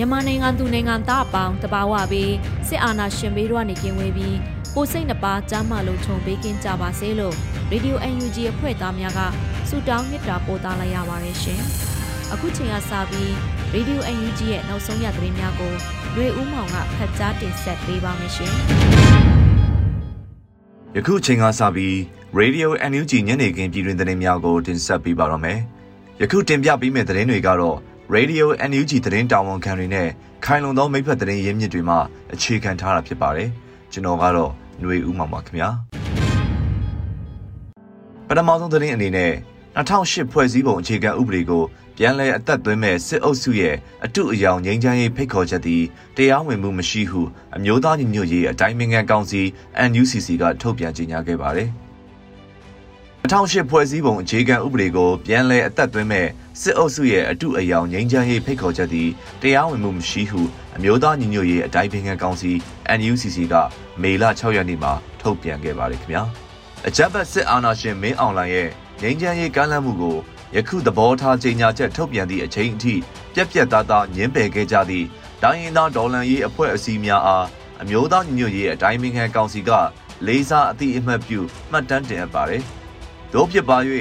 မြန်မာနိုင်ငံသူနိုင်ငံသားအပေါင်းတဘာဝပြီးစစ်အာဏာရှင်ဘေးတို့ကနေကင်းဝေးပြီးကိုစိတ်နှပါကြားမလုံးခြုံပေးကင်းကြပါစေလို့ရေဒီယို UNG အဖွဲ့သားများကဆုတောင်းမေတ္တာပို့သလိုက်ရပါတယ်ရှင်။အခုချိန်ကစပြီးရေဒီယို UNG ရဲ့နောက်ဆုံးရသတင်းများကိုရွေဦးမောင်ကဖတ်ကြားတင်ဆက်ပေးပါမယ်ရှင်။ယခုချိန်ကစပြီး Radio NUG ညနေခင်းပြည်တွင်သတင်းများကိုတင်ဆက်ပေးပါရမယ်။ယခုတင်ပြပေးမယ့်သတင်းတွေကတော့ Radio NUG သတင်းတာဝန်ခံတွေနဲ့ခိုင်လုံသောမိဖက်သတင်းရင်းမြစ်တွေမှအခြေခံထားတာဖြစ်ပါတယ်။ကျွန်တော်ကတော့ຫນွေဦးမှာပါခင်ဗျာ။ပထမဆုံးသတင်းအနေနဲ့2008ဖွဲ့စည်းပုံအခြေခံဥပဒေကိုပြန်လည်အသက်သွင်းမဲ့စစ်အုပ်စုရဲ့အတုအယောင်ငြိမ်းချမ်းရေးဖိတ်ခေါ်ချက်သည်တရားဝင်မှုမရှိဟုအမျိုးသားညီညွတ်ရေးအတိုင်းအမြံကောင်စီ NUCC ကထုတ်ပြန်ကြေညာခဲ့ပါတယ်။ 2008ဖွဲ့စည်းပုံအခြေခံဥပဒေကိုပြန်လည်အသက်သွင်းမဲ့စစ်အုပ်စုရဲ့အတုအယောင်ငြိမ်းချမ်းရေးဖိတ်ခေါ်ချက်သည်တရားဝင်မှုမရှိဟုအမျိုးသားညီညွတ်ရေးအတိုင်းပင်ခံကောင်စီ NUCC ကမေလ6ရက်နေ့မှာထုတ်ပြန်ခဲ့ပါတယ်ခင်ဗျာအကြမ်းဖက်စစ်အာဏာရှင်မင်းအောင်လှိုင်ရဲ့ငြိမ်းချမ်းရေးကမ်းလှမ်းမှုကိုယခုသဘောထားကြေညာချက်ထုတ်ပြန်သည့်အချိန်အထိပြက်ပြက်သားသားညှင်းပယ်ခဲ့ကြသည့်တိုင်းရင်းသားဒေါ်လန်ရေးအဖွဲ့အစည်းများအားအမျိုးသားညီညွတ်ရေးအတိုင်းပင်ခံကောင်စီကလေးစားအသည့်အမှတ်ပြုမှတ်တမ်းတင်အပ်ပါတယ်။ တို့ဖြစ်ပါ၍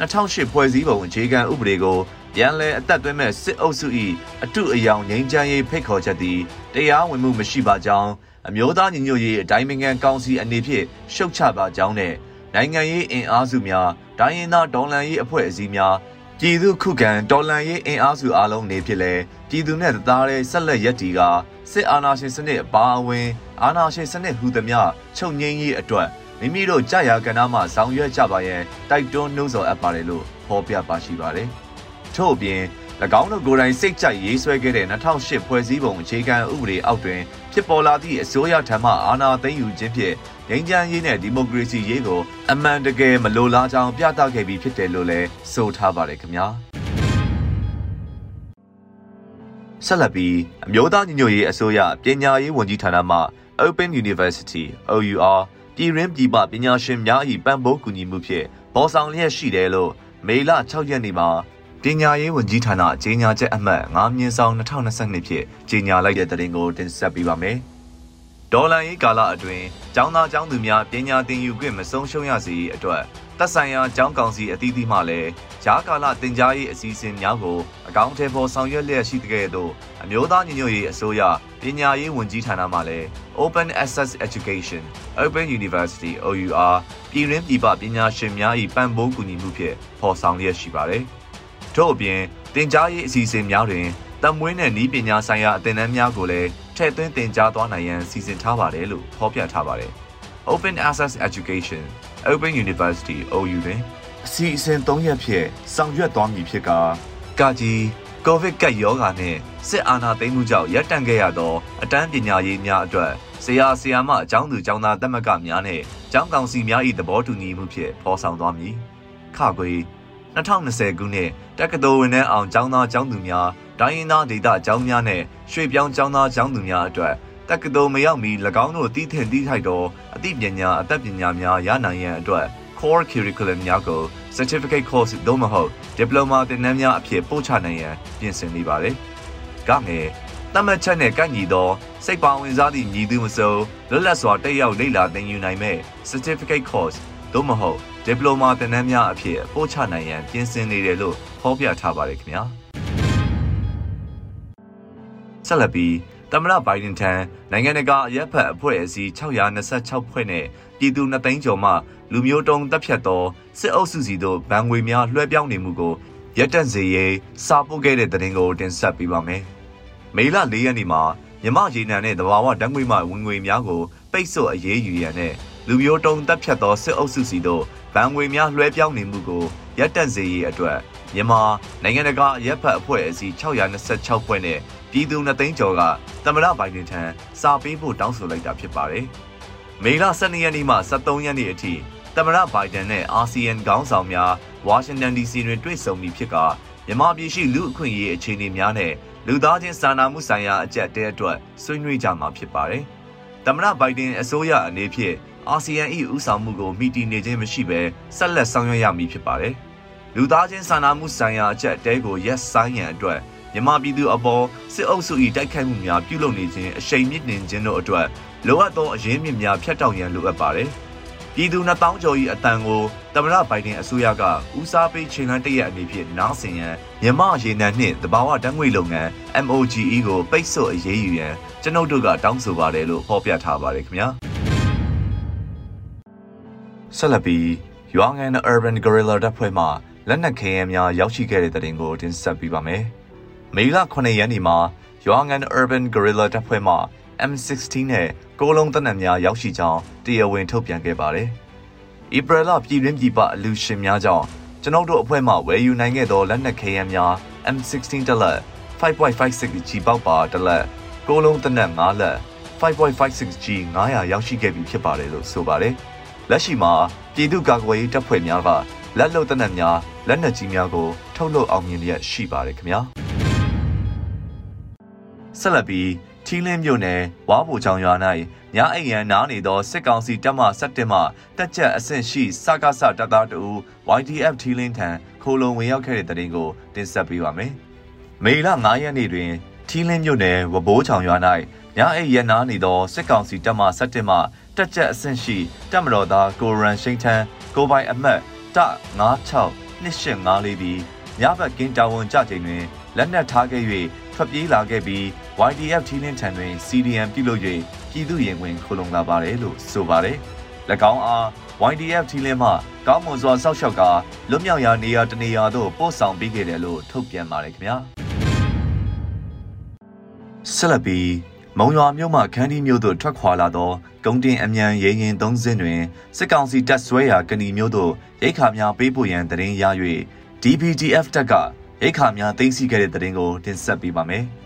2008ဖွဲ့စည်းပုံအခြေခံဥပဒေကိုပြန်လည်အသက်သွင်းမဲ့စစ်အုပ်စု၏အတုအယောင်ငြိမ်းချမ်းရေးဖိတ်ခေါ်ချက်သည်တရားဝင်မှုမရှိပါကြောင်းအမျိုးသားညီညွတ်ရေးအတိုင်းအမြံကောင်စီအနေဖြင့်ရှုတ်ချပါကြောင်းနဲ့နိုင်ငံရေးအင်အားစုများဒိုင်းရင်သားဒေါ်လန်ရေးအဖွဲ့အစည်းများပြည်သူခုခံတော်လှန်ရေးအင်အားစုအားလုံးနေဖြစ်လဲပြည်သူနဲ့သားတဲ့ဆက်လက်ရက်တီကစစ်အာဏာရှင်စနစ်အပါအဝင်အာဏာရှင်စနစ်ဟူသမျှချုပ်ငြိမ်းရေးအတွက် မိမိတို့ကြာရာကဏ္ဍမှာဆောင်ရွက်ကြပါရန်တိုက်တွန်းနှိုးဆော်အပ်ပါတယ်လို့ဖော်ပြပါရှိပါတယ်။ထို့အပြင်၎င်းတို့ကိုယ်တိုင်စိတ်ကြိုက်ရေးဆွဲခဲ့တဲ့2008ဖွဲ့စည်းပုံအခြေခံဥပဒေအောက်တွင်ဖြစ်ပေါ်လာသည့်အစိုးရထံမှအာဏာသိမ်းယူခြင်းဖြင့်ငြိမ်းချမ်းရေးနဲ့ဒီမိုကရေစီရေးကိုအမှန်တကယ်မလိုလားကြောင်းပြသခဲ့ပြီးဖြစ်တယ်လို့လည်းဆိုထားပါတယ်ခင်ဗျာဆက်လက်ပြီးအမျိုးသားညီညွတ်ရေးအစိုးရပညာရေးဝန်ကြီးဌာနမှ Open University OUR ပြည်ရင်းပြည်ပပညာရှင်များ၏ပံ့ပိုးကူညီမှုဖြင့်ပေါ်ဆောင်လျက်ရှိတယ်လို့မေလ6ရက်နေ့မှာပညာရေးဝန်ကြီးဌာနကြေညာချက်အမှတ်9မြင်းဆောင်2022ဖြင့်ကြေညာလိုက်တဲ့သတင်းကိုတင်ဆက်ပေးပါမယ်။ ဒေါ်လာရေးကာလအတွင်းကျောင်းသားကျောင်းသူများပညာသင်ယူခွင့်မဆုံးရှုံးရစေအတွက်သက်ဆိုင်ရာကျောင်းကောင်စီအသီးသီးမှလည်းဂျားကာလတင် जा ရေးအစီအစဉ်များကိုအကောင့်ထဲပေါ်ဆောင်ရွက်လျက်ရှိတဲ့ကဲ့သို့အမျိုးသားညီညွတ်ရေးအစိုးရပညာရေးဝန်ကြီးဌာနမှလည်း Open Access Education Open University OUR ပြည်ရင်းပြည်ပပညာရှင်များ၏ပံ့ပိုးကူညီမှုဖြင့်ဖော်ဆောင်လျက်ရှိပါတယ်။ထို့အပြင်တင် जा ရေးအစီအစဉ်များတွင် တမွေးနဲ့ဤပညာဆိုင်ရာအသင်တန်းများကိုလည်းထည့်သွင်းတင် जा သွားနိုင်ရန်စီစဉ်ထားပါတယ်လို့ဖော်ပြထားပါတယ်။ Open Access Education Open University OU တွင်အစီအစဉ်၃ရက်ဖြင့်ဆောင်ရွက်သွားမည်ဖြစ်ကာကာကြီးကိုဗစ်ကပ်ရောဂါနှင့်စစ်အာဏာသိမ်းမှုကြောင့်ရပ်တန့်ခဲ့ရသောအတန်းပညာရေးများအတွက်ဆရာဆရာမအကြောင်းသူကျောင်းသားတက်မကများနှင့်ကျောင်းကောင်စီများ၏သဘောတူညီမှုဖြင့်ဖော်ဆောင်သွားမည်ခခွေ 2020ခုနှစ်တက္ကသိုလ်ဝင်နှန်းအောင်ကျောင်းသားကျောင်းသူများဒိုင်းရင်သားဒေသကျောင်းများနှင့်ရွှေပြောင်းကျောင်းသားကျောင်းသူများအတွက်တက္ကသိုလ်မရောက်မီ၎င်းတို့တည်ထင်တည်ထိုက်သောအသိပညာအသက်ပညာများရနိုင်ရန်အတွက် core curriculum များကို certificate course သို့မဟုတ် diploma သင်တန်းများအဖြစ်ပို့ချနိုင်ရန်ပြင်ဆင်နေပါတယ်။ကငယ်တမတ်ချက်နဲ့ကန့်ညီသောစိတ်ပါဝင်စားသည့်ညီသူမစိုးလွတ်လပ်စွာတက်ရောက်လေ့လာသင်ယူနိုင်မဲ့ certificate course သို့မဟုတ် ဒီပလိုမာသင်တန်းများအဖြစ်ပို့ချနိုင်ရန်ပြင်ဆင်နေတယ်လို့ဖော်ပြထားပါတယ်ခင်ဗျာဆက်လက်ပြီးသမ္မတဘိုင်ဒန်ထံနိုင်ငံတကာအရက်ဖက်အဖွဲ့အစည်း626ဖွဲ့နဲ့ပြည်သူ2သိန်းကျော်မှလူမျိုးတုံးတပ်ဖြတ်သောစစ်အုပ်စုစီတို့ဗန်ငွေများလွှဲပြောင်းနေမှုကိုရပ်တန့်စေရေးစာပို့ခဲ့တဲ့သတင်းကိုတင်ဆက်ပေးပါမယ်။မေလ၄ရက်နေ့မှာမြမရေနံနဲ့သဘာဝဓာတ်ငွေမှဝင်ငွေများကိုပိတ်ဆို့အရေးယူရန်နဲ့လူမျိုးတုံးတပ်ဖြတ်သောစစ်အုပ်စုစီတို့ ဗန်ငွေများလွှဲပြောင်းနေမှုကိုရပ်တန့်စေရေးအတွက်မြန်မာနိုင်ငံတကာရက်ဖတ်အဖွဲ့အစည်း626ဖွဲ့နဲ့ပြည်သူ2သိန်းကျော်ကသမ္မတဘိုင်ဒန်ထံစာပေးဖို့တောင်းဆိုလိုက်တာဖြစ်ပါတယ်။မေလ12ရက်နေ့မှ23ရက်နေ့အထိသမ္မတဘိုင်ဒန်နဲ့အာဆီယံခေါင်းဆောင်များဝါရှင်တန် DC တွင်တွေ့ဆုံပြီးဖြစ်ကမြန်မာပြည်ရှိလူအခွင့်အရေးအခြေအနေများနဲ့လူသားချင်းစာနာမှုဆိုင်ရာအကြက်တဲအတွက်ဆွေးနွေးကြမှာဖြစ်ပါတယ်။ သမ္မတဘိုင်ဒန်အစိုးရအနေဖြင့်အာဆီယံ၏ဦးဆောင်မှုကိုမိတီနေခြင်းမရှိဘဲဆက်လက်ဆောင်ရွက်ရမည်ဖြစ်ပါတယ်။လူသားချင်းစာနာမှုဆိုင်ရာအချက်အတဲကိုရက်ဆိုင်ရန်အတွက်မြန်မာပြည်သူအပေါ်စစ်အုပ်စု၏တိုက်ခိုက်မှုများပြုလုပ်နေခြင်းအရှိန်မြင့်နေခြင်းတို့အတွက်လိုအပ်သောအရင်းမြစ်များဖျက်တောက်ရန်လိုအပ်ပါတယ်။ ပြည်သူ2000ကျော်၏အတန်ကိုသမ္မတဘိုင်ဒန်အစိုးရကဦးစားပေးချိန်လန်းတရက်အနေဖြင့်နားဆင်ရန်မြန်မာရေနံနှင့်တဘာဝဓာတ်ငွေလုပ်ငန်း MOGE ကိုပိတ်ဆို့အရေးယူရန်ကျွန်ုပ်တို့ကတောင်းဆိုပါတယ်လို့ဖော်ပြထားပါတယ်ခင်ဗျာ။ဆက်လက်ပြီးရွာငံ Urban Guerrilla တပ်ဖွဲ့မှလက်နက်ခဲယမ်းများရောက်ရှိခဲ့တဲ့တဲ့တင်ကိုတင်ဆက်ပေးပါမယ်။မေလ9ရက်နေ့မှာရွာငံ Urban Guerrilla တပ်ဖွဲ့မှ M16 နဲ့ကိုလုံးတနက်များရောက်ရှိကြောင်းတရားဝင်ထုတ်ပြန်ခဲ့ပါတယ်။ဧပြီလပြည်တွင်းပြည်ပအလူရှင်များကြောင့်ကျွန်ုပ်တို့အဖွဲ့မှဝယ်ယူနိုင်ခဲ့သောလက်နက်ခဲယမ်းများ M16 တလက်5.56 G ပေါက်ပါတလက်ကိုလုံးတနက်5လက် 5.56 G 900ရောက်ရှိခဲ့ပြီဖြစ်ပါတယ်လို့ဆိုပါတယ်။လက်ရှိမှာပြည်သူ့ကာကွယ်ရေးတပ်ဖွဲ့များကလက်လုံတနက်များလက်နက်ကြီးများကိုထုတ်လုပ်အောင်မြင်ရရှိပါတယ်ခင်ဗျာဆက်လက်ပြီး ထီလင်းမြို့နယ်ဝါဘူချောင်ရွာ၌ညအိမ်ရန်နားနေသောစစ်ကောင်စီတပ်မ17မှတက်ကြက်အဆင့်ရှိစကားဆတပ်သားတူ YDF ထီလင်းထံခိုးလုံဝင်ရောက်ခဲ့တဲ့တဲ့တင်ကိုတင်ဆက်ပေးပါမယ်။မေလ9ရက်နေ့တွင်ထီလင်းမြို့နယ်ဝဘိုးချောင်ရွာ၌ညအိမ်ရန်နားနေသောစစ်ကောင်စီတပ်မ17မှတက်ကြက်အဆင့်ရှိတက်မတော်သားကိုရန်ရှိန်ထန်းကိုပိုင်အမတ်တ96 2854ပြီးညဘက်ကင်းတာဝန်ကြချိန်တွင်လက်နက်ထားခဲ့၍ထွက်ပြေးလာခဲ့ပြီး YDF ထီးလင်းထံတွင် CDM ပြုလုပ်၍ပြည်သူရင်ဝင်ခုလုံလာပါတယ်လို့ဆိုပါတယ်။၎င်းအား YDF ထီးလင်းမှကောင်းမွန်စွာစောက်ရှောက်ကလွတ်မြောက်ရာနေရာတနေရာသို့ပို့ဆောင်ပေးခဲ့တယ်လို့ထုတ်ပြန်ပါတယ်ခင်ဗျာ။ဆက်လက်ပြီးမုံရွာမြို့မှခန်းဒီမြို့သို့ထွက်ခွာလာသောဂုံတင်အမြန်ရေရင်သုံးစင်းတွင်စစ်ကောင်စီတပ်ဆွဲရာကဏီမြို့သို့ရိတ်ခါများပေးပို့ရန်တရင်ရ၍ DPDF တပ်ကရိတ်ခါများသိမ်းဆည်းခဲ့တဲ့တရင်ကိုတင်ဆက်ပေးပါမယ်။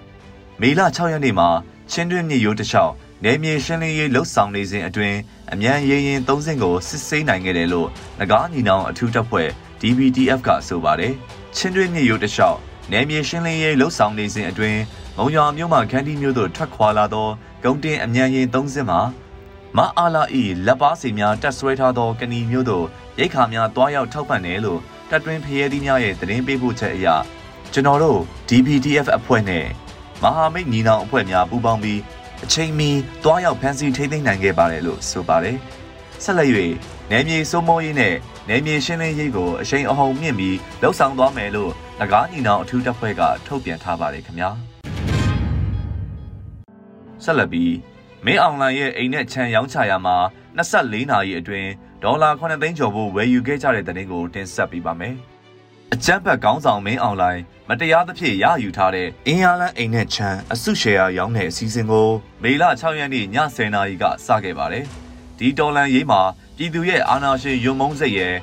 မေလ6ရက်နေ့မှာချင်းတွင်းမြေရိုးတစ်လျှောက်နယ်မြေရှင်းလင်းရေးလှုပ်ဆောင်နေစဉ်အတွင်းအမြန်ရေရင်သုံးစင်းကိုစစ်ဆေးနိုင်ခဲ့တယ်လို့ငကားညီနောင်အထူးတပ်ဖွဲ့ DPDF ကဆိုပါတယ်။ချင်းတွင်းမြေရိုးတစ်လျှောက်နယ်မြေရှင်းလင်းရေးလှုပ်ဆောင်နေစဉ်အတွင်းမုံရွာမြို့မှခန်းတီမြို့သို့ထွက်ခွာလာသောဂုံတင်အမြန်ရင်သုံးစင်းမှာမအားလာဤလက်ပါစီများတက်ဆွဲထားသောကဏီမျိုးတို့ရိတ်ခါများတွားရောက်ထောက်ပံ့တယ်လို့တပ်တွင်းဖရဲသီးများရဲ့သတင်းပေးပို့ချက်အရကျွန်တော်တို့ DPTF အဖွဲ့နဲ့ မဟာမိတ်ညီနောင်အဖွဲ့များပူးပေါင်းပြီးအချိန်မီတွားရောက်ဖမ်းဆီးထိန်းသိမ်းနိုင်ခဲ့ပါတယ်လို့ဆိုပါတယ်ဆက်လက်၍နယ်မြေစိုးမိုးရေးနဲ့နယ်မြေရှင်းလင်းရေးကိုအရှိန်အဟုန်မြင့်ပြီးလှုပ်ဆောင်သွားမယ်လို့ငကားညီနောင်အထူးတပ်ဖွဲ့ကထုတ်ပြန်ထားပါတယ်ခင်ဗျာဆက်လက်ပြီးမင်းအောင်လှိုင်ရဲ့အိမ်နဲ့ခြံရောင်းချရာမှာ24နာရီအတွင်းဒေါ်လာ9သိန်းကျော်ဖို့ဝယ်ယူခဲ့ကြတဲ့တဲ့တင်ကိုတင်ဆက်ပေးပါမယ်။ အကြမ်းဖက်ကောင်းဆောင်မင်းအောင်လှိုင်မတရားသဖြင့်ရယူထားတဲ့အင်အားလန်းအိမ်နဲ့ခြံအစုရှယ်ယာရောင်းတဲ့အစည်းအဝေးကိုမေလ6ရက်နေ့ည10:00နာရီကစခဲ့ပါတယ်။ဒီတော်လန်ရေးမှာပြည်သူရဲ့အာဏာရှင်ယုံမုန်းစိတ်ရဲ့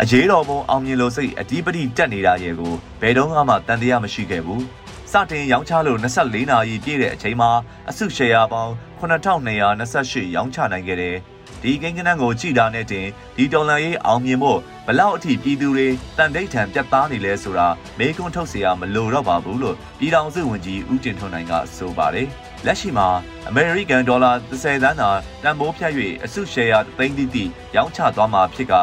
အရေးတော်ပုံအောင်မြင်လို့စိတ်အဓိပတိတက်နေတာရဲ့ကိုဘယ်တော့မှတန်တရားမရှိခဲ့ဘူး။ စတင်ရောင်းချလို့24နာရီပြည့်တဲ့အချိန်မှာအစုရှယ်ယာပေါင်း9228ရောင်းချနိုင်ခဲ့တယ်။ဒီကိန်းဂဏန်းကိုကြည့်တာနဲ့တင်ဒီဒေါ်လာရေးအောင်မြင်ဖို့ဘလောက်အထိပြည်သူတွေတန်တိတ်ထန်ပြတ်သားနေလဲဆိုတာမေးခွန်းထုတ်စရာမလိုတော့ပါဘူးလို့ပြည်ထောင်စုဝန်ကြီးဦးတင်ထွန်းနိုင်ကဆိုပါတယ်။လက်ရှိမှာအမေရိကန်ဒေါ်လာ30သန်းသာတန်ဖိုးဖြတ်၍အစုရှယ်ယာသိန်းတိတိရောင်းချသွားမှာဖြစ်ကာ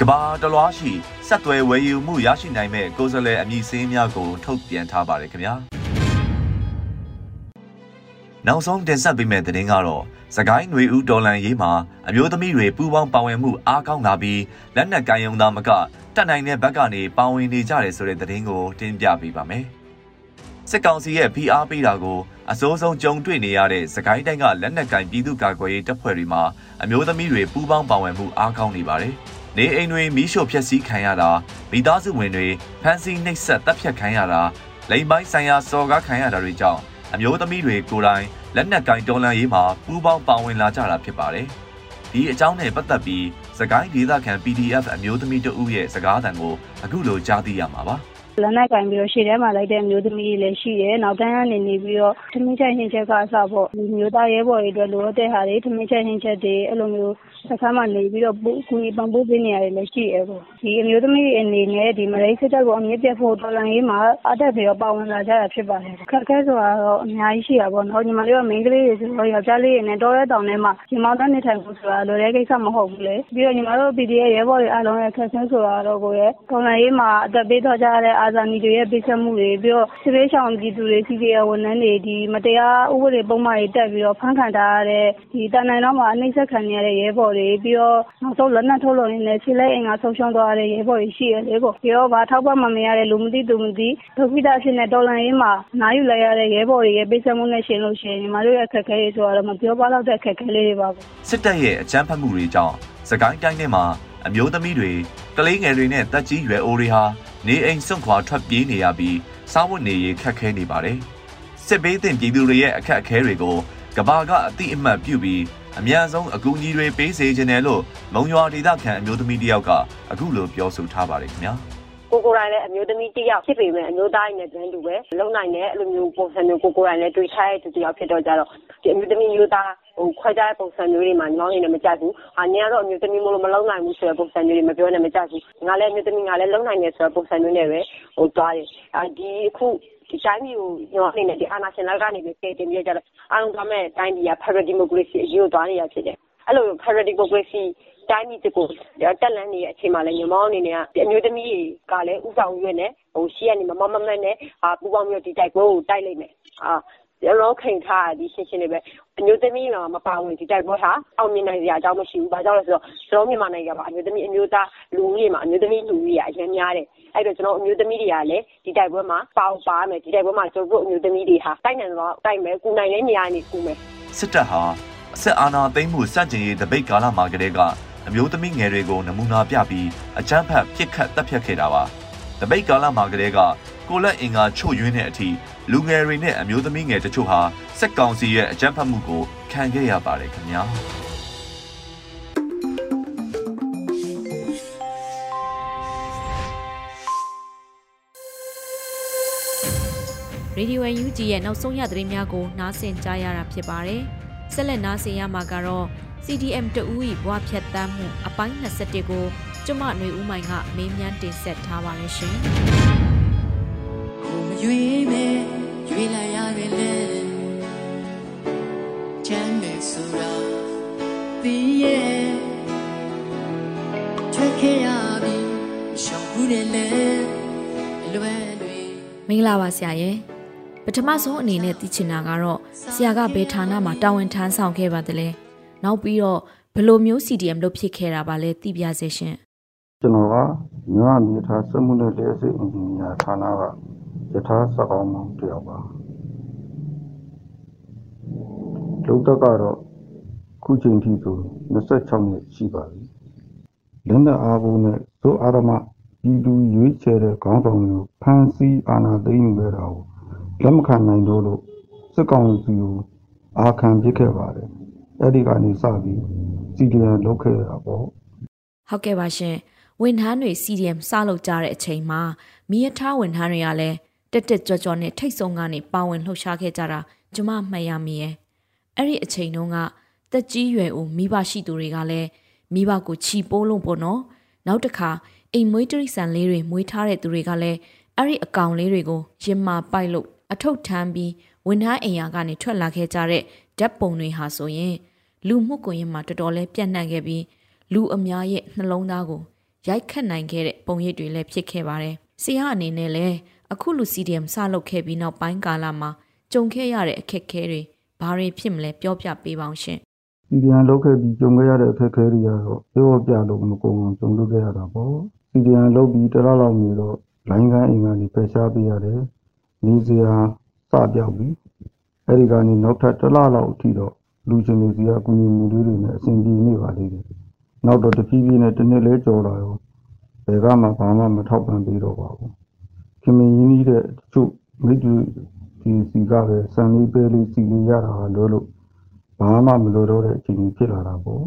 ကဘာတလွားရှိ ဆက်သွယ်ဝယ်ယူမှုရရှိနိုင်မဲ့ကိုယ်စားလှယ်အမည်စင်းများကိုထုတ်ပြန်ထားပါတယ်ခင်ဗျာနောက်ဆုံးတင်ဆက်ပေးမယ့်သတင်းကတော့စကိုင်းຫນွေဦးဒေါ်လန်ရေးမှာအမျိုးသမီးတွေပူးပေါင်းပါဝင်မှုအားကောင်းလာပြီးလက်နက်ကိုင်ယုံသားမကတက်နိုင်တဲ့ဘက်ကနေပါဝင်နေကြတယ်ဆိုတဲ့သတင်းကိုတင်ပြပေးပါမယ်။စစ်ကောင်စီရဲ့ဖိအားပေးတာကိုအစိုးဆုံးကြုံတွေ့နေရတဲ့စကိုင်းတိုင်းကလက်နက်ကင်ပြည်သူ့ကာကွယ်ရေးတပ်ဖွဲ့တွေမှာအမျိုးသမီးတွေပူးပေါင်းပါဝင်မှုအားကောင်းနေပါတယ်။ နေအိမ်တွေမီးရှို့ဖျက်ဆီးခံရတာမိသားစုဝင်တွေဖမ်းဆီးနှိပ်စက်တပ်ဖြတ်ခံရတာလိမ်ပိုင်းဆိုင်ရာစော်ကားခံရတာတွေကြောင့်အမျိုးသမီးတွေကိုယ်တိုင်လက်နက်ကင်တော်လန်ရေးမှာပူးပေါင်းပါဝင်လာကြတာဖြစ်ပါတယ်။ဒီအကြောင်းနဲ့ပတ်သက်ပြီးစကိုင်းဒေသခံ PDF အမျိုးသမီးတို့ရဲ့စကားသံကိုအခုလိုကြားသိရမှာပါ။လက်နက်ကင်ပြီးတော့ရှေ့ထဲမှာလိုက်တဲ့အမျိုးသမီးတွေလည်းရှိတယ်။နောက်တန်းကနေနေပြီးတော့ထမင်းချက်ဟင်းချက်ကအစပေါ့ဒီမျိုးသားရဲဘော်တွေအတွက်လိုအပ်တဲ့ဟာတွေထမင်းချက်ဟင်းချက်တွေအဲ့လိုမျိုး စခန်းမှာနေပြီးတော့ကူညီပံ့ပိုးပေးနေရတယ်လည်းရှိတယ်ပေါ့။ဒီအမျိုးသမီးအနေနဲ့ဒီမလေးစစ်တပ်ကိုအမြင့်ပြတ်ဖို့တော်လှန်ရေးမှာအတက်ပြီးတော့ပါဝင်လာကြတာဖြစ်ပါတယ်။ခက်ခဲဆိုတာတော့အများကြီးရှိတာပေါ့နော်။ညီမလေးကမိန်းကလေးတွေဆိုတော့ယောက်ျားလေးတွေနဲ့တောထဲတောင်ထဲမှာညီမသားနေထိုင်ဖို့ဆိုတာလွယ်တဲ့ကိစ္စမဟုတ်ဘူးလေ။ပြီးတော့ညီမတို့ PDF ရဲဘော်တွေအားလုံးရဲ့ခက်ခဲဆိုတာတော့ကိုရဲ့တော်လှန်ရေးမှာအသက်ပေးသွားကြတဲ့အာဇာနည်တွေရဲ့ပေးဆက်မှုတွေပြီးတော့စစ်ဘေးရှောင်ပြည်သူတွေစီစီဝန်ထမ်းတွေဒီမတရားဥပဒေပုံမှန်တွေတက်ပြီးတော့ဖမ်းခံထားရတဲ့ဒီတန်နိုင်တော့မှာအနှိမ့်ဆက်ခံရတဲ့ရဲဘော်တွေပြီးတော့နောက်ဆုံးလက်နက်ထုတ်လို့နေတဲ့ခြေလက်အင်္ဂါဆုံးရှုံးသွားတဲ့ရဲဘော်တွေရှိရလေပေါ့ပြီးတော့ဘာထောက်ပံ့မှမရတဲ့လူမသိသူမသိဒုက္ခိတဖြစ်နေတော်လန်ရေးမှာနားယူလိုက်ရတဲ့ရဲဘော်တွေရဲ့ပေးဆက်မှုနဲ့ရှင်လို့ရှိရင်ညီမတို့ရဲ့အခက်အခဲတွေဆိုတော့မပြောပါတော့တဲ့အခက်အခဲလေးတွေပါပေါ့စစ်တပ်ရဲ့အကြမ်းဖက်မှုတွေကြောင့်စကိုင်းတိုင်းထဲမှာအမျိုးသမီးတွေကလေးငယ်တွေနဲ့တက်ကြီးရွယ်အိုတွေဟာနေအိမ်စွန့်ခွာထွက်ပြေးနေရပြီးစားဝတ်နေရေးခက်ခဲနေပါတယ်။စစ်ဘေးသင့်ပြည်သူတွေရဲ့အခက်အခဲတွေကိုကဘာကအတိအမှတ်ပြုပြီး အများဆုံးအကူအညီတွေပေးစေခြင်းတယ်လို့မုံရွာဒေသခံအမျိုးသမီးတယောက်ကအခုလိုပြောဆိုထားပါတယ်ခင်ဗျာ။ကိုကိုရိုင်းလည်းအမျိုးသမီးတယောက်ဖြစ်ပေမဲ့အမျိုးသားနဲ့တန်းတူပဲလုံနိုင်တဲ့အလိုမျိုးပုံစံမျိုးကိုကိုရိုင်းလည်းတွေ့ထားတဲ့သူတယောက်ဖြစ်တော့ကြတော့ဒီအမျိုးသမီးမျိုးသားဟိုခွဲခြားတဲ့ပုံစံမျိုးတွေမှာညီမလေးနဲ့မကြိုက်ဘူး။ဟာညီကတော့အမျိုးသမီးမလို့မလုံနိုင်ဘူးဆိုတဲ့ပုံစံမျိုးတွေမပြောနဲ့မကြိုက်ဘူး။ငါလည်းအမျိုးသမီးငါလည်းလုံနိုင်တယ်ဆိုတဲ့ပုံစံမျိုးနဲ့ပဲဟိုသွားတယ်။အဲဒီအခု ဒီတိုင်းပြည်ကို ညီမအနေနဲ့ဒီအာဏာရှင်လက်ကနေပဲကယ်တင်ပြီးကြတော့ အားလုံးသွားမဲ့တိုင်းပြည်က Federal Democracy အရေးကို သွားနေရဖြစ်တယ်။အဲ့လို Federal Democracy တိုင်းပြည်ကို တက်လန်းနေတဲ့အချိန်မှာလည်း ညီမအနေနဲ့က အမျိုးသမီးတွေကလည်းဥဆောင်ရွက်နေဟိုရှေ့ကနေ မမမမနဲ့ဟာပူပေါင်းပြီးဒီတိုက်ပွဲကို တိုက်လိုက်မယ်။ အာကျွန်တော်ခင်ထားဒီရှင်းရှင်းလေးပဲအမျိုးသမီးကမပါဝင်ဒီတိုက်ပွဲဟာအောင်မြင်နိုင်စရာအကြောင်းမရှိဘူး။ဘာကြောင့်လဲဆိုတော့ကျွန်တော်မြန်မာနိုင်ငံမှာအမျိုးသမီးအမျိုးသားလူဦးရေမှာအမျိုးသမီးလူဦးရေအရင်များတယ်။အဲ့တော့ကျွန်တော်အမျိုးသမီးတွေကလည်းဒီတိုက်ပွဲမှာပါပါမယ်ဒီတိုက်ပွဲမှာကျွန်တော်တို့အမျိုးသမီးတွေဟာတိုက်နိုင်တော့တိုက်မယ်ကုနိုင်တဲ့နေရာနေကုမယ်စစ်တပ်ဟာစစ်အာဏာသိမ်းမှုစန့်ကျင်ရေးတပိတ်ကာလမှာကတည်းကအမျိုးသမီးငယ်တွေကိုနမူနာပြပြီးအကြမ်းဖက်ပြစ်ခတ်တပ်ဖြတ်ခဲ့တာပါတပိတ်ကာလမှာကတည်းက ကိုလက်အင်္ဂါချို့ယွင်းတဲ့အထိလူငယ်တွေနဲ့အမျိုးသမီးငယ်တချို့ဟာစက်ကောင်စီရဲ့အကြမ်းဖက်မှုကိုခံခဲ့ရပါတယ်ခင်ဗျာရေဒီယို UNG ရဲ့နောက်ဆုံးရသတင်းများကိုနားဆင်ကြရတာဖြစ်ပါတယ်။ဆက်လက်နားဆင်ရမှာကတော့ CDM တဦး၏ဘဝဖြတ်တမ်းမှုအပိုင်း21ကိုကျမຫນွေဦးမိုင်ကမေးမြန်းတင်ဆက်ထားပါရရှင်။ ကိုမရွေးပဲရွေးလိုက်ရတယ်လေချမ်းမြေဆိုတာဒီရဲ့ထွက်ခဲ့ရပြီရှောင်ဘူးတယ်လေလွယ်တွေမင်္ဂလာပါဆရာရဲ့ပထမဆုံးအနေနဲ့သိချင်တာကတော့ဆရာကဘယ်ဌာနမှာတာဝန်ထမ်းဆောင်ခဲ့ပါသလဲ။နောက်ပြီးတော့ဘယ်လိုမျိုး CDM လုပ်ဖြစ်ခဲ့တာပါလဲသိပြစေရှင်ကျွန်တော်ကမြန်မာမြေထားစက်မှုနဲ့လက်စစ်အင်ဂျင်နီယာဌာနက ယထာစက်အောင်မောင်တယောက်ပါလုံတက်ကတော့ခုချိန်ထိဆို26နှစ်ရှိပါပြီလင်းတဲ့အားဘူးနဲ့ဇိုးအာရမပြည်သူရွေးချယ်တဲ့ခေါင်းဆောင်မျိုးဖန်စီအာဏာသိမ်းခဲ့တာကိုလက်မခံနိုင်တော့လို့စစ်ကောင်စီကိုအာခံပစ်ခဲ့ပါတယ်အဲ့ဒီကနေစပြီး CDM လုပ်ခဲ့ရတာပေါ့ဟုတ်ကဲ့ပါရှင်ဝန်ထမ်းတွေ CDM စလုပ်ကြတဲ့အချိန်မှာမိရထားဝန်ထမ်းတွေကလည်း တက်တက်ကြွကြွနဲ့ထိတ်ဆုံးကနေပါဝင်လှုပ်ရှားခဲ့ကြတာကျမမှတ်ရမိရဲ့အဲ့ဒီအချိန်တုန်းကတက်ကြီးရွယ်ဦးမိဘရှိသူတွေကလည်းမိဘကိုချီပိုးလုံးပေါ့နော်နောက်တစ်ခါအိမ်မွေးတရိษံလေးတွေမွေးထားတဲ့သူတွေကလည်းအဲ့ဒီအကောင်လေးတွေကိုရင်မာပိုက်လို့အထုပ်ထမ်းပြီးဝန်ထမ်းအိမ်ယာကနေထွက်လာခဲ့ကြတဲ့ဓာတ်ပုံတွေဟာဆိုရင် လူမှုကွန်ရက်မှာတော်တော်လေးပြန့်နှံ့ခဲ့ပြီးလူအများရဲ့နှလုံးသားကိုရိုက်ခတ်နိုင်ခဲ့တဲ့ပုံရိပ်တွေလည်းဖြစ်ခဲ့ပါတယ်။ဆရာအနေနဲ့လည်း အခုလူ CDM စလုပ်ခဲ့ပြီးနောက်ပိုင်းကာလမှာကြုံခဲ့ရတဲ့အခက်အခဲတွေဘဘာတွေဖြစ်မလဲပြောပြပေးပါအောင်ရှင်စီဒီအန်လောက်ခဲ့ပြီးကြုံခဲ့ရတဲ့အခက်အခဲတွေကတော့ပြောပြလို့မကုန်အောင်ကြုံလို့ခဲ့ရတာပေါ့စီဒီအန်လောက်ပြီးတစ်လလောက်နေတော့လိုင်းကန်းအိမ်ကနေဖယ်ရှားပေးရတယ်နေစရာစပြောက်ပြီးအဲ့ဒီကနေနောက်ထပ်တစ်လလောက်အထိတော့လူချင်းတွေစီကအကူအညီမှုလေးတွေနဲ့အဆင်ပြေနေပါသေးတယ်နောက်တော့တဖြည်းဖြည်းနဲ့တစ်နှစ်လဲကြော်လာရောဘယ်ကမှဘာမှမထောက်ပံ့ပေးတော့ပါဘူး ခင်မင်းရင်းနှီးတဲ့တချို့မိတ်တွေဒီစီကပဲစံလေးပဲလေးစီလေးရတာဟာလို့လို့ဘာမှမလိုတော့တဲ့အခြေအနေဖြစ်လာတာပေါ့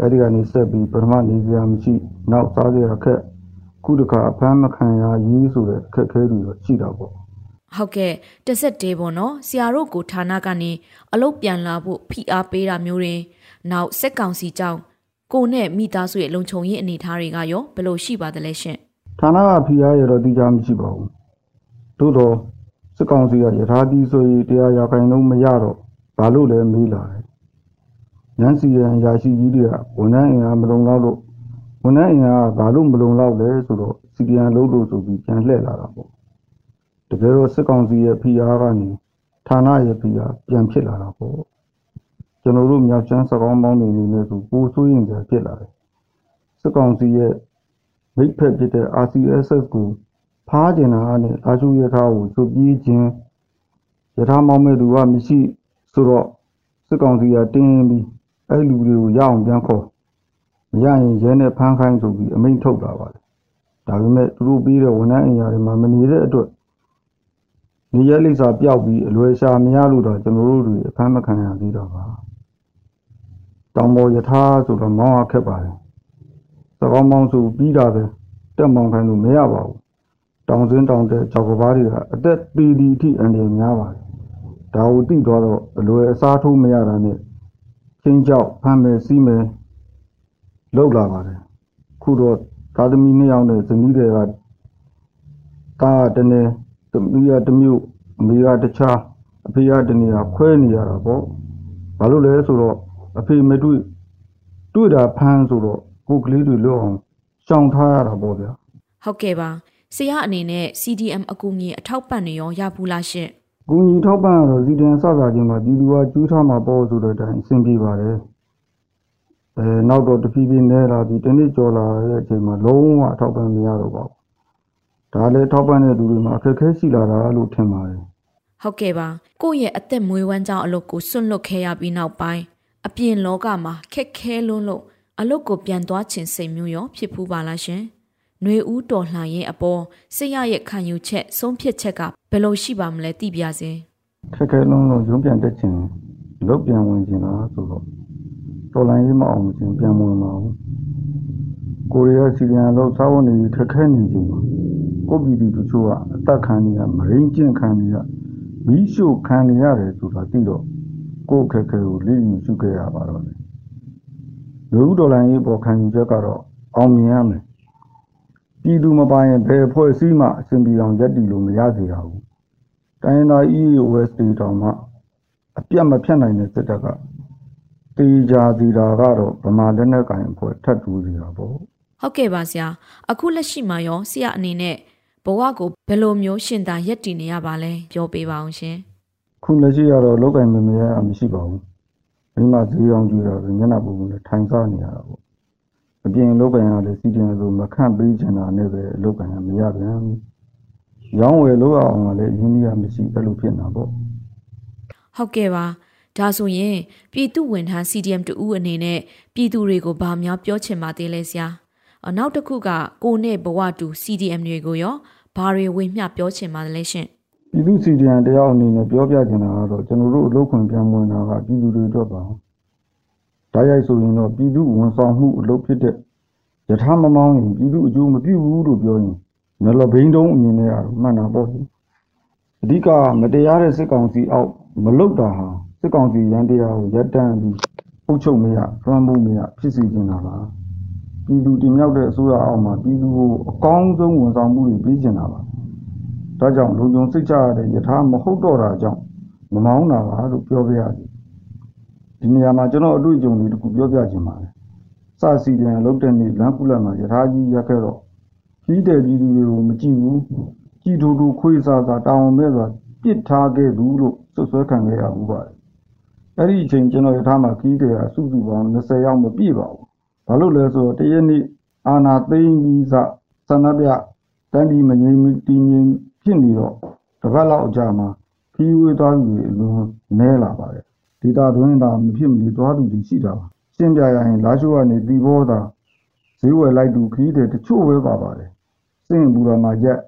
အဲ့ဒီကနေဆက်ပြီးပထမနေစရာမရှိနောက်စားစရာခက်ခုတခါအဖမ်းမခံရရေးဆိုတဲ့အခက်အခဲတွေတော့ရှိတာပေါ့ဟုတ်ကဲ့တစ်ဆက်တည်းပေါ့နော်ဆရာတို့ကိုဌာနကနေအလုပ်ပြန်လာဖို့ဖိအားပေးတာမျိုးတွေနောက်စက်ကောင်စီကြောင့်ကိုနဲ့မိသားစုရဲ့လုံခြုံရေးအနေအထားတွေကရောဘယ်လိုရှိပါသလဲရှင် ဌာနကဖိအားရတော့တိကျမရှိပါဘူးသို့တော့စစ်ကောင်စီကယထာတိဆိုရင်တရားရာခိုင်နှုန်းမရတော့ဘာလို့လဲမေးလာတယ်ညန်စီရန်ရာရှိကြီးတွေကဝန်ထမ်းအင်အားမလုံလောက်လို့ဝန်ထမ်းအင်အားကဘာလို့မလုံလောက်လဲဆိုတော့စီဒီအန်လုံးလို့ဆိုပြီးပြန်လှည့်လာတာပေါ့တကယ်တော့စစ်ကောင်စီရဲ့ဖိအားကနေဌာနရဲ့ဖိအားပြန်ဖြစ်လာတာပေါ့ကျွန်တော်တို့မြောက်ချမ်းစကောင်းပေါင်းတွေအနေနဲ့ဆိုပိုဆိုးရင်ကြဖြစ်လာတယ်စစ်ကောင်စီရဲ့ မိတ်ဖက်ဖြစ်တဲ့ RCSS ကိုဖားကျင်တာနဲ့အာရှုရထားကိုသူပြေးခြင်းရထားမောင်းမဲ့သူကမရှိဆိုတော့စစ်ကောင်စီကတင်းပြီးအဲ့လူတွေကိုရအောင်ပြန်ခေါ်မရရင်ရဲနဲ့ဖမ်းခိုင်းဆိုပြီးအမိန့်ထုတ်လာပါတယ်ဒါပေမဲ့သူတို့ပြီးတဲ့ဝန်ထမ်းအင်အားတွေမှာမနေတဲ့အတွက်နေရလိပ်စာပျောက်ပြီးအလွယ်ရှာမရလို့တော့ကျွန်တော်တို့တွေအဖမ်းမခံရသေးတော့ပါတောင်ပေါ်ယထာဆိုတော့မောင်းရခက်ပါတယ် သကောင်းမောင်းစုပြီးတာပဲတက်မောင်းခိုင်းလို့မရပါဘူးတောင်စင်းတောင်တဲ့ကြောက်ကဘာတွေကအသက်ပီဒီအထိအန္တရာယ်များပါတယ်ဒါကိုသိသွားတော့အလွယ်အစားထိုးမရတာနဲ့ချင်းကြောက်ဖမ်းမယ်စီးမယ်လောက်လာပါတယ်ခုတော့သာသမီနှစ်ယောက်နဲ့ဇနီးတွေကတာတနေသမီးရတစ်မျိုးအမေကတခြားအဖေကတနေရာခွဲနေရတာပေါ့ဘာလို့လဲဆိုတော့အဖေမတွေ့တွေ့တာဖမ်းဆိုတော့ ကိုယ်ကလေးတွေလွတ်အောင်ရှောင်ထားရတာပေါ့ဗျာဟုတ်ကဲ့ပါဆရာအနေနဲ့ CDM အကူအညီအထောက်ပံ့နေရောရဘူးလားရှင်။ကူညီထောက်ပံ့ရတော့စီတန်စစချင်းမှာပြည်သူကကျူးထားမှာပေါ့ဆိုတဲ့အတိုင်းအဆင်ပြေပါတယ်။အဲနောက်တော့တဖြည်းဖြည်းနဲလာပြီးတစ်နှစ်ကျော်လာတဲ့အချိန်မှာလုံးဝအထောက်ပံ့မရတော့ပါဘူး။ဒါလည်းထောက်ပံ့တဲ့သူတွေမှာအခက်အခဲရှိလာတာလို့ထင်ပါတယ်ဟုတ်ကဲ့ပါကိုယ့်ရဲ့အသက်မွေးဝမ်းကြောင်းအလုပ်ကိုစွန့်လွတ်ခဲ့ရပြီးနောက်ပိုင်းအပြင်လောကမှာခက်ခဲလွန်းလို့ အလုပ်ကိုပြန်သွားခြင်းစိတ်မျိုးရောဖြစ်ဖူးပါလားရှင်။ຫນွေဦးတော်လှန်ရေးအပေါ်စိတ်ရရဲ့ခံယူချက်ဆုံးဖြတ်ချက်ကဘယ်လိုရှိပါမလဲသိပြစေ။ခက်ခဲလုံးလုံးရုံးပြန်တက်ချင်လုတ်ပြန်ဝင်ချင်လားဆိုတော့တော်လိုင်းရေးမအောင်ချင်ပြန်ဝင်ပါဘူး။ကိုရီးယားစီရီယံလို့စားဝန်နေခက်ခဲနေချိန်မှာကိုပြည်သူတို့ချို့ကအသက်ခံနေရမရင်းကျင့်ခံနေရမီးရှို့ခံနေရတယ်ဆိုတာသိတော့ကိုယ့်ခက်ခဲကိုလိယူရှုခဲ့ရပါတော့တယ်။ လူဦးတော်လိုင်းရေးပေါ်ခံယူချက်ကတော့အောင်မြင်ရမယ်။ပြည်သူမပိုင်ရင်ဘယ်ဖွဲ့စည်းမှအစဉ်ပြေအောင်ရပ်တည်လို့မရစေရဘူး။တိုင်းရင်းသား EOS တွေတောင်မှအပြတ်မဖြတ်နိုင်တဲ့စစ်တပ်ကတေချာစီတာကတော့ဗမာလက်နက်ကင်အဖွဲ့ထပ်တူးစီတာပေါ့ဟုတ်ကဲ့ပါဆရာအခုလက်ရှိမှာရောဆရာအနေနဲ့ဘဝကိုဘယ်လိုမျိုးရှင်သာရက်တည်နေရပါလဲပြောပေးပါအောင်ရှင်ခုလက်ရှိကတော့လောက်ကင်မမရအမရှိပါဘူး မိမဈေးအောင်ကြည့်တော့မျက်နှာပူပူနဲ့ထိုင်စားနေရတာပေါ့အပြင်လောက်ကင်ကလည်းစီတင်လို့မခန့်ပေးချင်တာနဲ့ပဲလောက်ကင်ကမရပြန်ဘူးရောင်းဝယ်လို့အောင်ကလည်းရင်းနှီးရမရှိအဲ့လိုဖြစ်နေတာပေါ့ဟုတ်ကဲ့ပါဒါဆိုရင်ပြည်သူဝန်ထမ်း CDM တူဦးအနေနဲ့ပြည်သူတွေကိုဗာများပြောချင်ပါသေးလဲဆရာအနောက်တစ်ခုကကိုနဲ့ဘဝတူ CDM တွေကိုရောဘာတွေဝင်မျှပြောချင်ပါလဲရှင် ပြည်သူစီဒီအန်တယောက်အနေနဲ့ပြောပြချင်တာကတော့ကျွန်တော်တို့အလုပ်ခွင့်ပြန်ဝင်တာကပြည်သူတွေအတွက်ပါ။ဒါရိုက်ဆိုရင်တော့ပြည်သူဝန်ဆောင်မှုအလုပ်ဖြစ်တဲ့ယထာမမောင်းရင်ပြည်သူအကျိုးမပြုဘူးလို့ပြောရင်နလဘိန်းတုံးအမြင်နဲ့ကတော့မှန်တာပေါ့လေ။အဓိကမတရားတဲ့စစ်ကောင်စီအောက်မလုတာဟာစစ်ကောင်စီရန်တရားကိုရပ်တန့်ပြီးအုပ်ချုပ်မရသွမ်းမှုမရဖြစ်စီနေတာပါ။ပြည်သူတင်မြောက်တဲ့အစိုးရအောက်မှာပြည်သူကိုအကောင်းဆုံးဝန်ဆောင်မှုတွေပေးချင်တာပါ။ ဒါကြောင့်လုံခြုံစိတ်ချရတဲ့ယထာမဟုတ်တော့တာကြောင့်မမောင်းတာပါလို့ပြောပြရစီဒီနေရာမှာကျွန်တော်အတွေ့အကြုံလေးတစ်ခုပြောပြချင်ပါတယ်စစီပြန်လုတ်တဲ့နေ့လမ်းကုလမှာယထာကြီးရက်ခဲ့တော့ကြီးတဲ့ပြည်သူတွေကိုမကြည့်ဘူးကြည်ထူထူခွေးစားစားတောင်းမဲ့စွာပြစ်ထားခဲ့သူလို့စွပ်စွဲခံခဲ့ရဘူးပါတယ်အဲ့ဒီအချိန်ကျွန်တော်ရထားမှာခီးတယ်ကစုစုပေါင်း20ယောက်မပြည့်ပါဘူးဘာလို့လဲဆိုတော့တရက်နေ့အာနာသိမ့်ပြီးစဆန္ဒပြတန်ဒီမငြိမ်တည်ငြိမ် ဖြစ်နေတော့တစ်ပတ်လောက်ကြာမှာခီးဝေးသွားသူတွေအလွန်နဲလာပါတယ်ဒေတာတွင်းသာမဖြစ်မနေသွားသူတွေရှိတာပါရှင်းပြရရင်လာရှိုးကနေတီဘောသာဈေးဝယ်လိုက်သူခီးတယ်တချို့ပဲပါပါတယ်စင်ဘူရာမှာရက်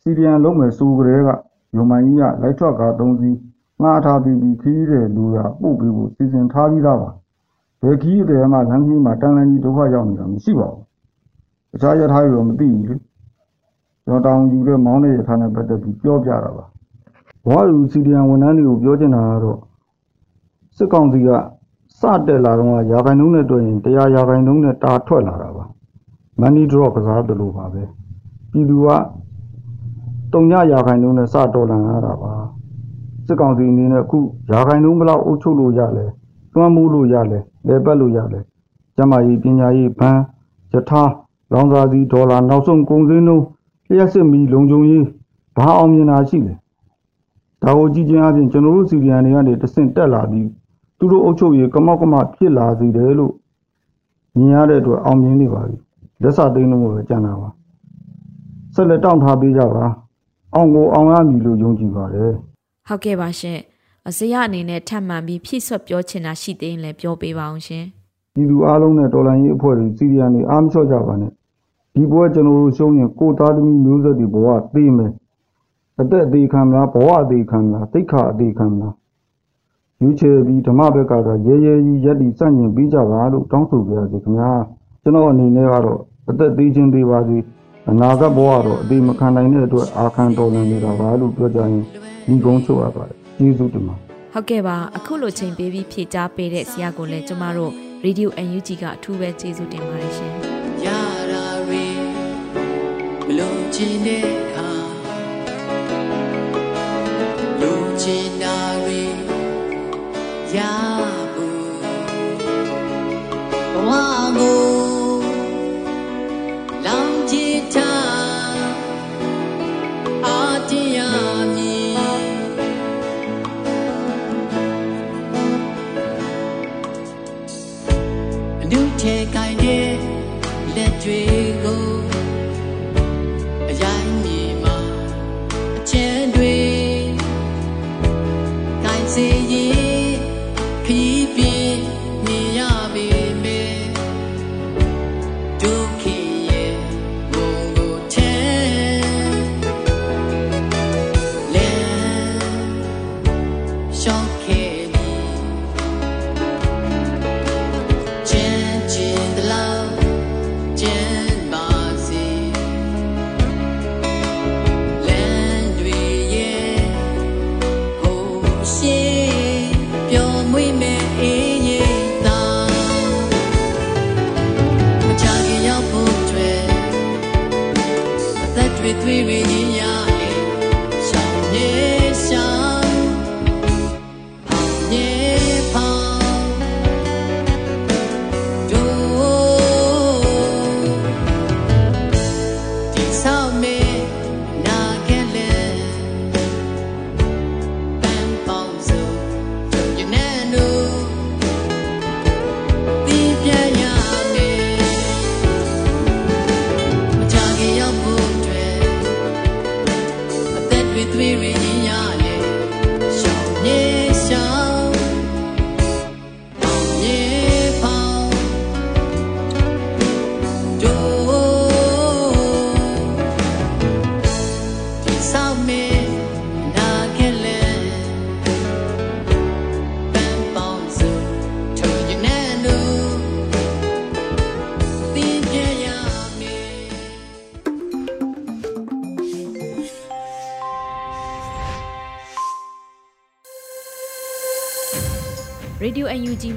စီရီယန်လုံးမယ်စူကလေးကယုံမိုင်းကြီးကလိုက်ထွက်ကား၃စီးငှားထားပြီးပြီးခီးတယ်လူရပို့ပေးဖို့စီစဉ်ထားပြီးသားပါဘယ်ခီးတယ်မှလမ်းကြီးမှာတန်လန်းကြီးဒုက္ခရောက်နေတာမရှိပါဘူးတခြားရထားတွေတော့မသိဘူးလေ ကျွန်တော်တောင်းယူတဲ့မောင်းတဲ့ရထားနဲ့ပတ်သက်ပြီးပြောပြတာပါဘဝလူစီရီယန်ဝန်ထမ်းတွေကိုပြောချင်တာကတော့စစ်ကောင်စီကစတက်လာတော့ရာခိုင်နှုန်းနဲ့တွေ့ရင်တရားရာခိုင်နှုန်းနဲ့တာထွက်လာတာပါ money drop ကစားတယ်လို့ပါပဲပြည်သူကတုံညရာခိုင်နှုန်းနဲ့စတော်လန်ရတာပါစစ်ကောင်စီအနေနဲ့အခုရာခိုင်နှုန်းဘယ်လောက်အုပ်ချုပ်လို့ရလဲတွန်းမိုးလို့ရလဲလဲပတ်လို့ရလဲကျမကြီးပညာရေးဘန်းယထာလောင်စာစီဒေါ်လာနောက်ဆုံးကုန်စည်နှုန်း လျှက်စစ်မီလုံခြုံရေးဘာအောင်မြင်တာရှိလဲဒါကိုကြည့်ချင်းအပြင်ကျွန်တော်တို့စီရီယန်တွေကနေတဆင့်တက်လာပြီးသူတို့အုပ်ချုပ်ရေးကမောက်ကမဖြစ်လာစေတယ်လို့မြင်ရတဲ့အတွက်အောင်မြင်နေပါပြီလက်စာသိမ်းလို့ပဲကြံတာပါဆက်လက်တောင့်ထားပေးကြပါအောင်ကိုအောင်ရမည်လို့ယုံကြည်ပါတယ်ဟုတ်ကဲ့ပါရှင်အစရအနေနဲ့ထပ်မံပြီးဖြည့်ဆွတ်ပြောချင်တာရှိသေးရင်လည်းပြောပေးပါအောင်ရှင်ပြည်သူအားလုံးနဲ့တော်လှန်ရေးအဖွဲ့တွေစီရီယန်တွေအားမလျှော့ကြပါနဲ့ ဒီဘဝကျွန်တော်တို့ရှုံးရင်ကိုယ်သားသမီးမျိုးဆက်တွေဘဝသိမယ်အသက်အသေးခံမလားဘဝအသေးခံမလားတိတ်ခါအသေးခံမလားယူချေပြီးဓမ္မဘက်ကကရဲရဲကြီးရက်တီစန့်ကျင်ပြီးကြပါလို့တောင်းဆိုကြရစီခင်ဗျာကျွန်တော်အနေနဲ့ကတော့အသက်သေးချင်းသေးပါစီအနာဂတ်ဘဝတော့အသေးမခံနိုင်တဲ့အတွက်အာခံတော်လန်နေတာပါလို့ပြောကြရင်ဒီကုန်းချုပ်ရပါတယ်ကျေးဇူးတင်ပါဟုတ်ကဲ့ပါအခုလိုချိန်ပေးပြီးဖြည့်ကြားပေးတဲ့ဆရာကိုလည်းကျမတို့ Radio UNG ကအထူးပဲကျေးဇူးတင်ပါတယ်ရှင် ချင်တဲ့အခါလုံးချင်တာတွေရ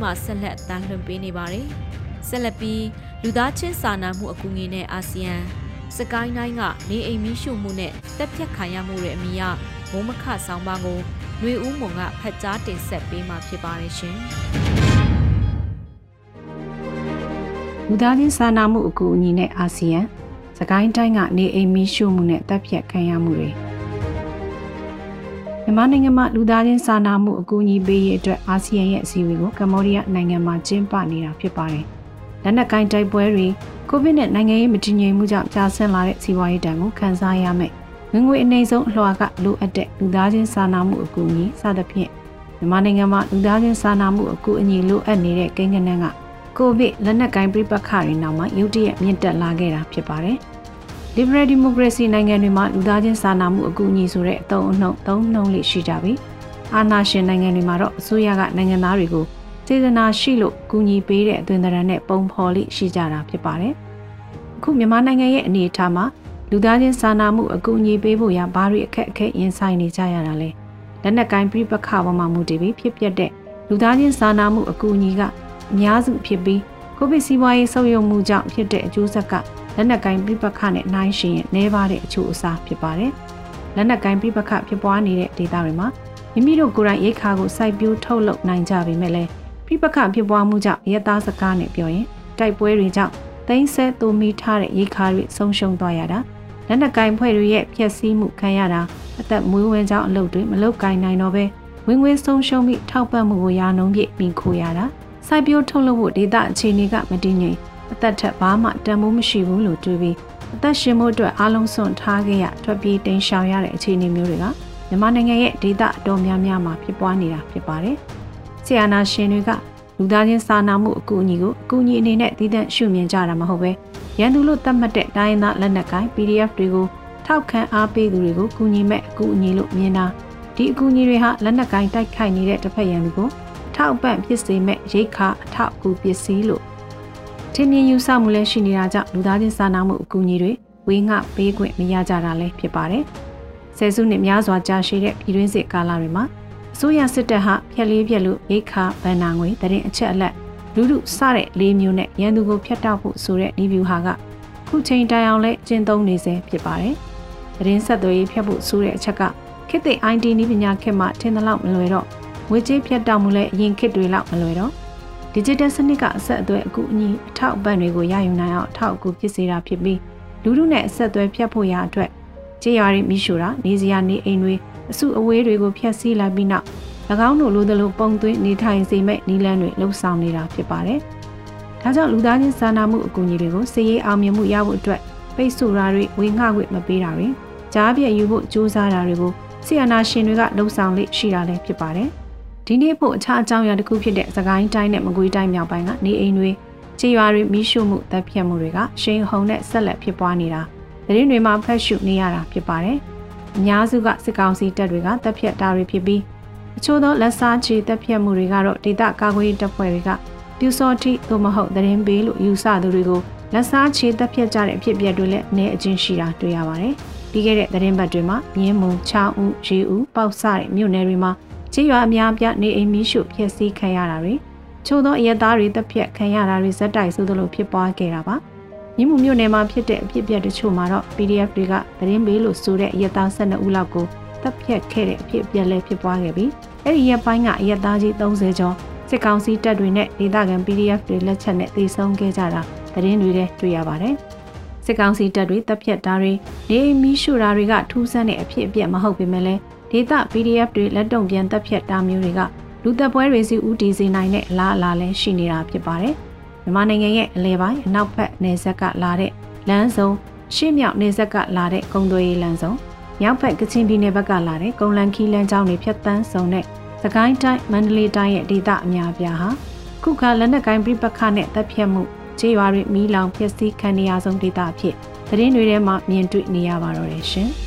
မှာဆက်လက်အသံလွှင့်ပေးနေပါတယ်ဆက်လက်ပြီးလူသားချင်းစာနာမှုအကူအညီနဲ့အာဆီယံစကိုင်းတိုင်းကနေအိမ်မီးရှို့မှုနဲ့တပ်ဖြတ်ခံရမှုတွေအမိယမုံမခဆောင်ပါကိုຫນွေဦးမွန်ကဖတ်ကြားတင်ဆက်ပေးမှာဖြစ်ပါတယ်ရှင်လူသားချင်းစာနာမှုအကူအညီနဲ့အာဆီယံစကိုင်းတိုင်းကနေအိမ်မီးရှို့မှုနဲ့တပ်ဖြတ်ခံရမှုတွေ မြန်မာနိုင်ငံမှာလူသားချင်းစာနာမှုအကူအညီပေးရေးအတွက်အာဆီယံရဲ့အစည်းအဝေးကိုကမ္ဘောဒီးယားနိုင်ငံမှာကျင်းပနေတာဖြစ်ပါတယ်။လက်နက်ကိုင်တိုက်ပွဲတွေကိုဗစ်နဲ့နိုင်ငံရေးမတည်ငြိမ်မှုကြောင့်ကြာဆင်းလာတဲ့စီးပွားရေးတန်ကိုခံစားရမယ်။ငွေငွေအနေဆုံးအလှော်ကလိုအပ်တဲ့လူသားချင်းစာနာမှုအကူအညီစသဖြင့်မြန်မာနိုင်ငံမှာလူသားချင်းစာနာမှုအကူအညီလိုအပ်နေတဲ့ကိန်းဂဏန်းကကိုဗစ်လက်နက်ကိုင်ပြပခါတွေနောက်မှာရုတ်တရက်မြင့်တက်လာခဲ့တာဖြစ်ပါတယ်။ Liberal Democracy နိုင်ငံတွေမှာလူသားချင်းစာနာမှုအကူအညီဆိုတဲ့အသုံးအနှုန်းသုံးနှုန်းလေးရှိကြပြီ။အာဏာရှင်နိုင်ငံတွေမှာတော့အစိုးရကနိုင်ငံသားတွေကိုစေတနာရှိလို့ကူညီပေးတဲ့အသွင်သဏ္ဍာန်နဲ့ပုံဖော်လေးရှိကြတာဖြစ်ပါတယ်။အခုမြန်မာနိုင်ငံရဲ့အနေအထားမှာလူသားချင်းစာနာမှုအကူအညီပေးဖို့ရဘာတွေအခက်အခဲရင်ဆိုင်နေကြရတာလဲ။လက်နက်ကိုင်ပြပခါပေါ်မှာမူတည်ပြီးဖြစ်ပျက်တဲ့လူသားချင်းစာနာမှုအကူအညီကအများစုဖြစ်ပြီးကိုဗစ်စီးပွားရေးဆုပ်ယုပ်မှုကြောင့်ဖြစ်တဲ့အကျိုးဆက်က လက်နက်ကိုင်ပြပခနဲ့နှိုင်းယှဉ်ရင်နှဲပါတဲ့အချို့အစားဖြစ်ပါတယ်။လက်နက်ကိုင်ပြပခဖြစ်ပွားနေတဲ့ဒေသတွေမှာမိမိတို့ကိုယ်တိုင်ရိတ်ခါကိုစိုက်ပျိုးထုတ်လုပ်နိုင်ကြပေမဲ့လည်းပြပခဖြစ်ပွားမှုကြောင့်ရဲသားစကားနဲ့ပြောရင်တိုက်ပွဲတွေကြောင့်သိမ်းဆဲတူမီထားတဲ့ရိတ်ခါတွေဆုံးရှုံးသွားရတာလက်နက်ကင်ဖွဲ့တွေရဲ့ဖျက်ဆီးမှုခံရတာအသက်မွေးဝမ်းကြောင်းအလုပ်တွေမလုပ်ကင်နိုင်တော့ပဲဝင်ငွေဆုံးရှုံးပြီးထောက်ပံ့မှုကိုရာနှုံးပြည့်ပြီးခိုးရတာစိုက်ပျိုးထုတ်လုပ်ဖို့ဒေသအခြေအနေကမတည်ငြိမ် အသက်ထက်ဘာမှတန်ဖိုးမရှိဘူးလို့တွေးပြီးအသက်ရှင်မှုအတွက်အားလုံးစွန့်ထားခဲ့ရထွက်ပြေးတိမ်ရှောင်ရတဲ့အခြေအနေမျိုးတွေကမြန်မာနိုင်ငံရဲ့ဒေသအတော်များများမှာဖြစ်ပွားနေတာဖြစ်ပါတယ်။ဆီယနာရှင်တွေကလူသားချင်းစာနာမှုအကူအညီကိုအကူအညီအနေနဲ့တည်တံ့ရှုမြင်ကြတာမဟုတ်ပဲရန်သူလို့သတ်မှတ်တဲ့တိုင်းသားလက်နက်ကိုင် PDF တွေကိုထောက်ခံအားပေးသူတွေကိုကူညီမဲ့အကူအညီလို့မြင်တာဒီအကူအညီတွေဟာလက်နက်ကိုင်တိုက်ခိုက်နေတဲ့တစ်ဖက်ရန်သူကိုထောက်ပံ့ဖြစ်စေမဲ့ရိတ်ခါအထောက်အကူပစ္စည်းလို့ ထင်မြင်ယူဆမှုလည်းရှိနေတာကြောင့်လူသားချင်းစာနာမှုအကူအညီတွေဝေငှပေးခွင့်မရကြတာလည်းဖြစ်ပါတယ်။ဆယ်စုနှစ်များစွာကြာရှည်တဲ့ပြည်တွင်းစစ်ကာလတွေမှာအစိုးရစစ်တပ်ဟာဖျက်လေးပြက်လို့ရိတ်ခါဗန်နာငွေတရင်အချက်အလက်လူလူစတဲ့လေးမျိုးနဲ့ရန်သူကိုဖျက်တောက်ဖို့ဆိုတဲ့ဒီဗျူဟာကခုချိန်တိုင်အောင်လဲကျင့်သုံးနေစေဖြစ်ပါတယ်။တရင်ဆက်သွေးဖျက်ဖို့ဆိုတဲ့အချက်ကခေတ်သစ် IT နည်းပညာခေတ်မှထင်သလောက်မလွယ်တော့ငွေကြေးဖြတ်တောက်မှုလည်းအရင်ခေတ်တွေလောက်မလွယ်တော့ digital စနစ်ကအဆက်အသွယ်အကူအညီအထောက်အပံ့တွေကိုရယူနိုင်အောင်အထောက်အကူဖြစ်စေတာဖြစ်ပြီးလူလူနဲ့အဆက်အသွယ်ဖြတ်ဖို့ရာအတွက်ကြေးရွာတွေမိရှို့တာနေစရာနေအိမ်တွေအစုအဝေးတွေကိုဖျက်ဆီးလိုက်ပြီးနောက်၎င်းတို့လိုသလိုပုံသွင်းနေထိုင်စေမဲ့နီလန်းတွေလှုပ်ဆောင်နေတာဖြစ်ပါတယ်။ဒါကြောင့်လူသားချင်းစာနာမှုအကူအညီတွေကိုစည်ရေးအောင်မြင်မှုရဖို့အတွက်ပိတ်ဆို့တာတွေဝေငှခွင့်မပေးတာတွေကြားပြည့်ယူဖို့ကြိုးစားတာတွေကိုဆီယနာရှင်တွေကလှုံ့ဆော်လေးရှိတာလည်းဖြစ်ပါတယ်။ ဒီနေ့ဖို့အခြားအကြောင်းအရာတစ်ခုဖြစ်တဲ့သခိုင်းတိုင်းနဲ့မကွေးတိုင်းမြောက်ပိုင်းကနေအိမ်တွေခြေရွာတွေမိရှုမှုတပ်ဖြတ်မှုတွေကရှိန်ဟုန်နဲ့ဆက်လက်ဖြစ်ပွားနေတာသတင်းတွေမှာဖတ်ရှုနေရတာဖြစ်ပါတယ်။အများစုကစစ်ကောင်စီတပ်တွေကတပ်ဖြတ်တာတွေဖြစ်ပြီးအချို့သောလက်စားချေတပ်ဖြတ်မှုတွေကတော့ဒေသကာကွယ်ရေးတပ်ဖွဲ့တွေကပြူစောတိသို့မဟုတ်သတင်းပေးလို့ယူဆသူတွေကိုလက်စားချေတပ်ဖြတ်ကြတဲ့အဖြစ်အပျက်တွေလည်းအနေအချင်းရှိတာတွေ့ရပါတယ်။ပြီးခဲ့တဲ့သတင်းပတ်တွေမှာမြင်းမုံချောင်းဦးရေဦးပေါက်စတဲ့မြို့နယ်တွေမှာ ကြေးရွာအများပြနေအိမ်မီးရှို့ဖျက်ဆီးခံရတာတွေချို့သောအရက်သားတွေတပ်ဖြတ်ခံရတာတွေဇက်တိုက်ဆိုသလိုဖြစ်ပွားခဲ့တာပါမြင်းမှုမြို့နယ်မှာဖြစ်တဲ့အဖြစ်အပျက်တချို့မှာတော့ PDF တွေကသတင်းပေးလို့ဆိုတဲ့အရက်သား12ဦးလောက်ကိုတပ်ဖြတ်ခဲ့တဲ့အဖြစ်အပျက်လည်းဖြစ်ပွားခဲ့ပြီးအဲ့ဒီရက်ပိုင်းကအရက်သားကြီး30ကျော်စစ်ကောင်စီတပ်တွေနဲ့ဒေသခံ PDF တွေလက်ချက်နဲ့တေဆုံးခဲ့ကြတာသတင်းတွေလည်းတွေ့ရပါတယ်စစ်ကောင်စီတပ်တွေတပ်ဖြတ်တာတွေနေမီးရှို့တာတွေကထူးဆန်းတဲ့အဖြစ်အပျက်မဟုတ်ပေမဲ့လည်း ဒေသ PDF တွေလက်တုံပြန်တပ်ဖြတ်တာမျိုးတွေကလူသက်ပွဲတွေစီဦးတည်စေနိုင်တဲ့အလားအလာလည်းရှိနေတာဖြစ်ပါတယ်။မြန်မာနိုင်ငံရဲ့အလဲပိုင်းအနောက်ဘက်နယ်စပ်ကလာတဲ့လမ်းစုံရှေ့မြောက်နယ်စပ်ကလာတဲ့ကုန်းသွေးလမ်းစုံမြောက်ဘက်ကချင်ပြည်နယ်ဘက်ကလာတဲ့ကုန်းလန်ခီလမ်းကြောင်းတွေဖြတ်တန်းဆောင်တဲ့သကိုင်းတိုင်းမန္တလေးတိုင်းရဲ့ဒေသအများအပြားဟာခုခလက်နက်ကိုင်းပြပခနဲ့တပ်ဖြတ်မှုခြေရွာတွေမီးလောင်ဖျက်ဆီးခံနေရဆုံးဒေသအဖြစ်သတင်းတွေထဲမှာမြင်တွေ့နေရပါတော့တယ်ရှင်။